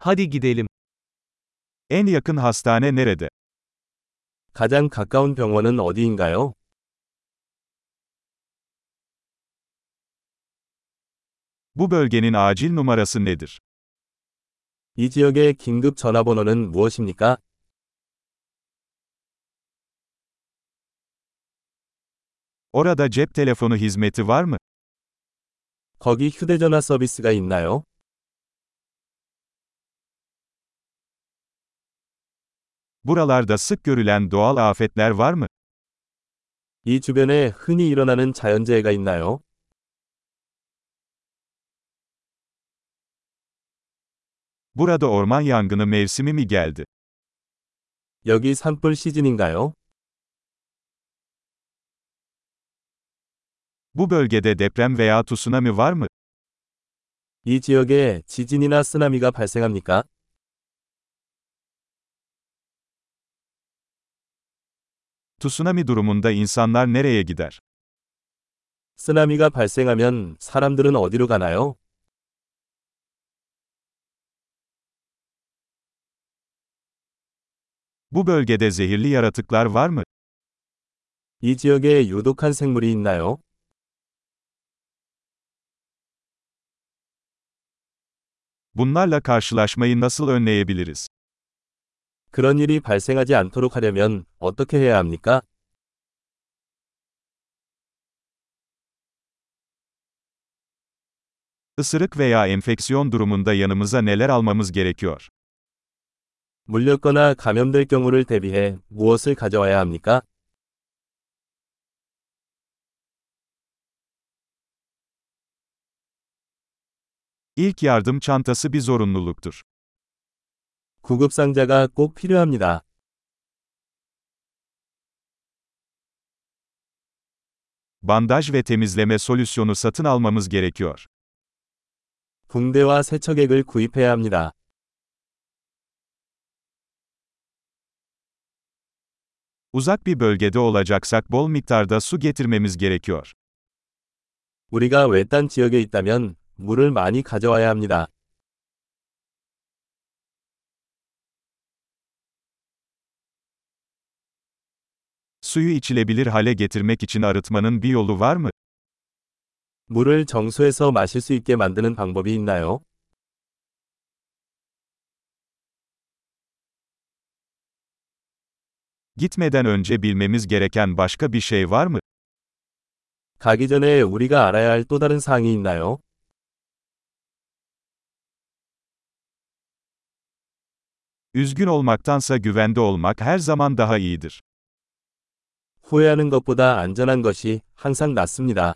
Hadi gidelim. En yakın hastane nerede? 가장 가까운 병원은 어디인가요? Bu bölgenin acil numarası nedir? 이 지역의 긴급 전화번호는 무엇입니까? Orada cep telefonu hizmeti var mı? 거기 휴대전화 서비스가 있나요? Buralarda sık görülen doğal afetler var mı? 이 주변에 흔히 일어나는 자연재해가 있나요? Burada orman yangını mevsimi mi geldi? 여기 산불 시즌인가요? Bu bölgede deprem veya tsunami var mı? 이 지역에 지진이나 쓰나미가 발생합니까? Tsunami durumunda insanlar nereye gider? 쓰나미가 발생하면 사람들은 어디로 가나요? Bu bölgede zehirli yaratıklar var mı? 이 지역에 유독한 생물이 있나요? Bunlarla karşılaşmayı nasıl önleyebiliriz? 그런 일이 발생하지 않도록 하려면 어떻게 해야 합니까? Isırık veya enfeksiyon durumunda yanımıza neler almamız gerekiyor? 물렸거나 감염될 경우를 대비해 무엇을 가져와야 합니까? İlk yardım çantası bir zorunluluktur. 구급상자가 꼭 필요합니다. Bandaj ve temizleme solüsyonu satın almamız gerekiyor. 붕대와 세척액을 구입해야 합니다. Uzak bir bölgede olacaksak bol miktarda su getirmemiz gerekiyor. 우리가 외딴 지역에 있다면 물을 많이 가져와야 합니다. Suyu içilebilir hale getirmek için arıtmanın bir yolu var mı? 물을 정수해서 마실 수 있게 만드는 방법이 있나요? Gitmeden önce bilmemiz gereken başka bir şey var mı? 가기 전에 우리가 알아야 할 또 다른 사항이 있나요? Üzgün olmaktansa güvende olmak her zaman daha iyidir. 후회하는 것보다 안전한 것이 항상 낫습니다.